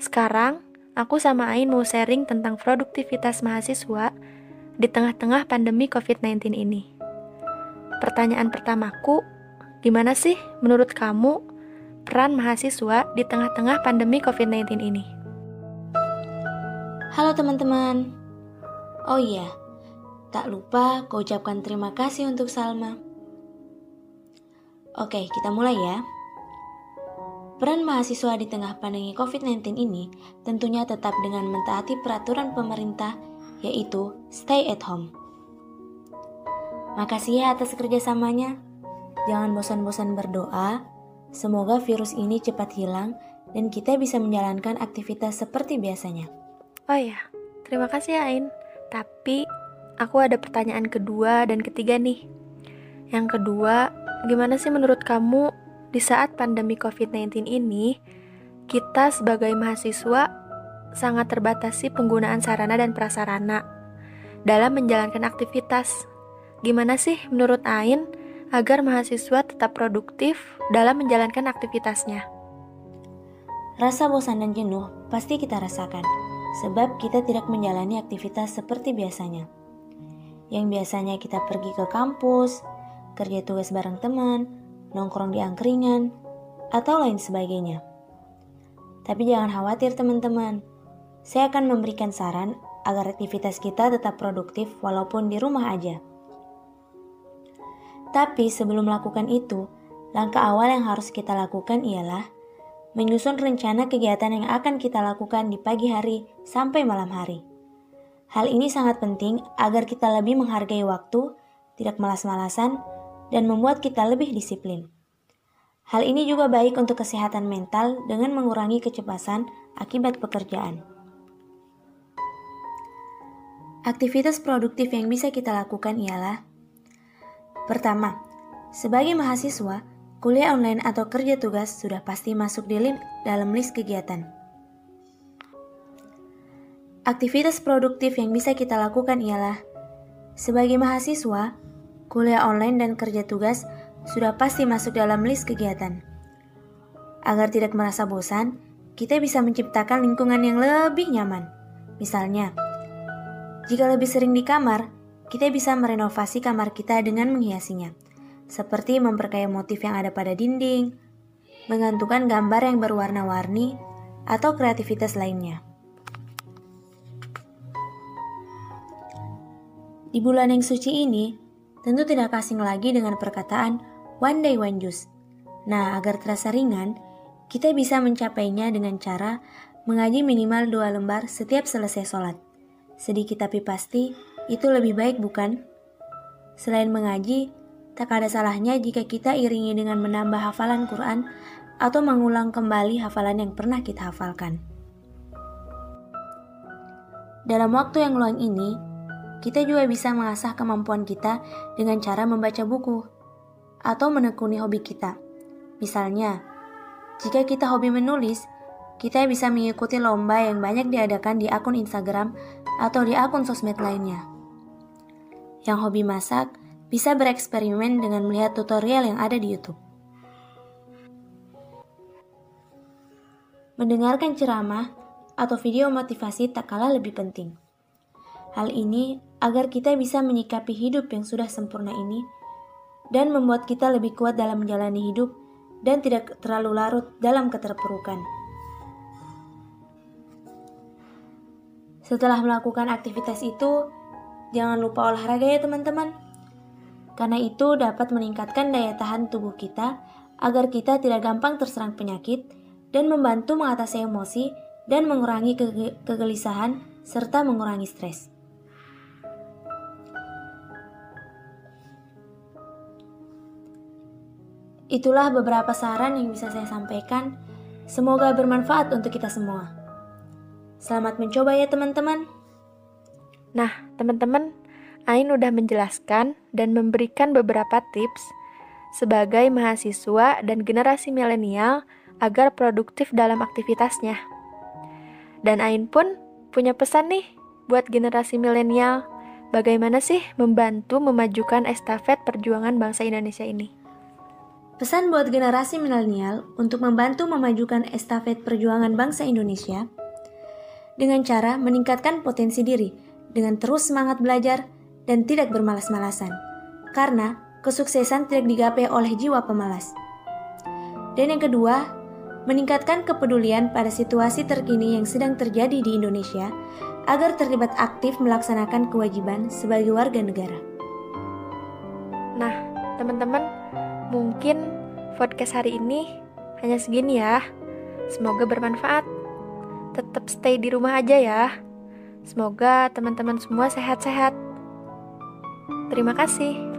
Sekarang, aku sama Ain mau sharing tentang produktivitas mahasiswa di tengah-tengah pandemi COVID-19 ini. Pertanyaan pertamaku, gimana sih menurut kamu peran mahasiswa di tengah-tengah pandemi COVID-19 ini? Halo teman-teman. Oh iya, tak lupa kau ucapkan terima kasih untuk Salma. Oke, kita mulai ya. Peran mahasiswa di tengah pandemi COVID-19 ini tentunya tetap dengan mentaati peraturan pemerintah, yaitu stay at home. Makasih ya atas kerjasamanya. Jangan bosan-bosan berdoa, semoga virus ini cepat hilang dan kita bisa menjalankan aktivitas seperti biasanya. Oh iya, terima kasih ya Ain. Tapi aku ada pertanyaan kedua dan ketiga nih. Yang kedua, gimana sih menurut kamu di saat pandemi COVID-19 ini, kita sebagai mahasiswa sangat terbatasi penggunaan sarana dan prasarana dalam menjalankan aktivitas. Gimana sih menurut Ain agar mahasiswa tetap produktif dalam menjalankan aktivitasnya? Rasa bosan dan jenuh pasti kita rasakan, sebab kita tidak menjalani aktivitas seperti biasanya. Yang biasanya kita pergi ke kampus, kerja tugas bareng teman, nongkrong di angkringan, atau lain sebagainya. Tapi jangan khawatir teman-teman, saya akan memberikan saran agar aktivitas kita tetap produktif walaupun di rumah aja. Tapi sebelum melakukan itu, langkah awal yang harus kita lakukan ialah menyusun rencana kegiatan yang akan kita lakukan di pagi hari sampai malam hari. Hal ini sangat penting agar kita lebih menghargai waktu, tidak malas-malasan, dan membuat kita lebih disiplin. Hal ini juga baik untuk kesehatan mental dengan mengurangi kecemasan akibat pekerjaan. Aktivitas produktif yang bisa kita lakukan ialah Pertama, sebagai mahasiswa, kuliah online atau kerja tugas sudah pasti masuk di link dalam list kegiatan. Aktivitas produktif yang bisa kita lakukan ialah sebagai mahasiswa, kuliah online dan kerja tugas sudah pasti masuk dalam list kegiatan. Agar tidak merasa bosan, kita bisa menciptakan lingkungan yang lebih nyaman. Misalnya, jika lebih sering di kamar, kita bisa merenovasi kamar kita dengan menghiasinya, seperti memperkaya motif yang ada pada dinding, menggantungkan gambar yang berwarna-warni, atau kreativitas lainnya. Di bulan yang suci ini, tentu tidak asing lagi dengan perkataan one day one juice. Nah, agar terasa ringan, kita bisa mencapainya dengan cara mengaji minimal dua lembar setiap selesai sholat. Sedikit tapi pasti, itu lebih baik bukan? Selain mengaji, tak ada salahnya jika kita iringi dengan menambah hafalan Quran atau mengulang kembali hafalan yang pernah kita hafalkan. Dalam waktu yang luang ini, kita juga bisa mengasah kemampuan kita dengan cara membaca buku atau menekuni hobi kita. Misalnya, jika kita hobi menulis, kita bisa mengikuti lomba yang banyak diadakan di akun Instagram atau di akun sosmed lainnya. Yang hobi masak bisa bereksperimen dengan melihat tutorial yang ada di YouTube. Mendengarkan ceramah atau video motivasi tak kalah lebih penting. Hal ini agar kita bisa menyikapi hidup yang sudah sempurna ini dan membuat kita lebih kuat dalam menjalani hidup dan tidak terlalu larut dalam keterpurukan. Setelah melakukan aktivitas itu, jangan lupa olahraga ya teman-teman. Karena itu dapat meningkatkan daya tahan tubuh kita agar kita tidak gampang terserang penyakit dan membantu mengatasi emosi dan mengurangi kegelisahan serta mengurangi stres. Itulah beberapa saran yang bisa saya sampaikan. Semoga bermanfaat untuk kita semua. Selamat mencoba ya teman-teman. Nah, teman-teman, Ain udah menjelaskan dan memberikan beberapa tips sebagai mahasiswa dan generasi milenial agar produktif dalam aktivitasnya. Dan Ain pun punya pesan nih buat generasi milenial, bagaimana sih membantu memajukan estafet perjuangan bangsa Indonesia ini. Pesan buat generasi milenial untuk membantu memajukan estafet perjuangan bangsa Indonesia dengan cara meningkatkan potensi diri dengan terus semangat belajar dan tidak bermalas-malasan. Karena kesuksesan tidak digapai oleh jiwa pemalas. Dan yang kedua, meningkatkan kepedulian pada situasi terkini yang sedang terjadi di Indonesia agar terlibat aktif melaksanakan kewajiban sebagai warga negara. Nah, teman-teman, mungkin podcast hari ini hanya segini ya. Semoga bermanfaat. Tetap stay di rumah aja ya. Semoga teman-teman semua sehat-sehat. Terima kasih.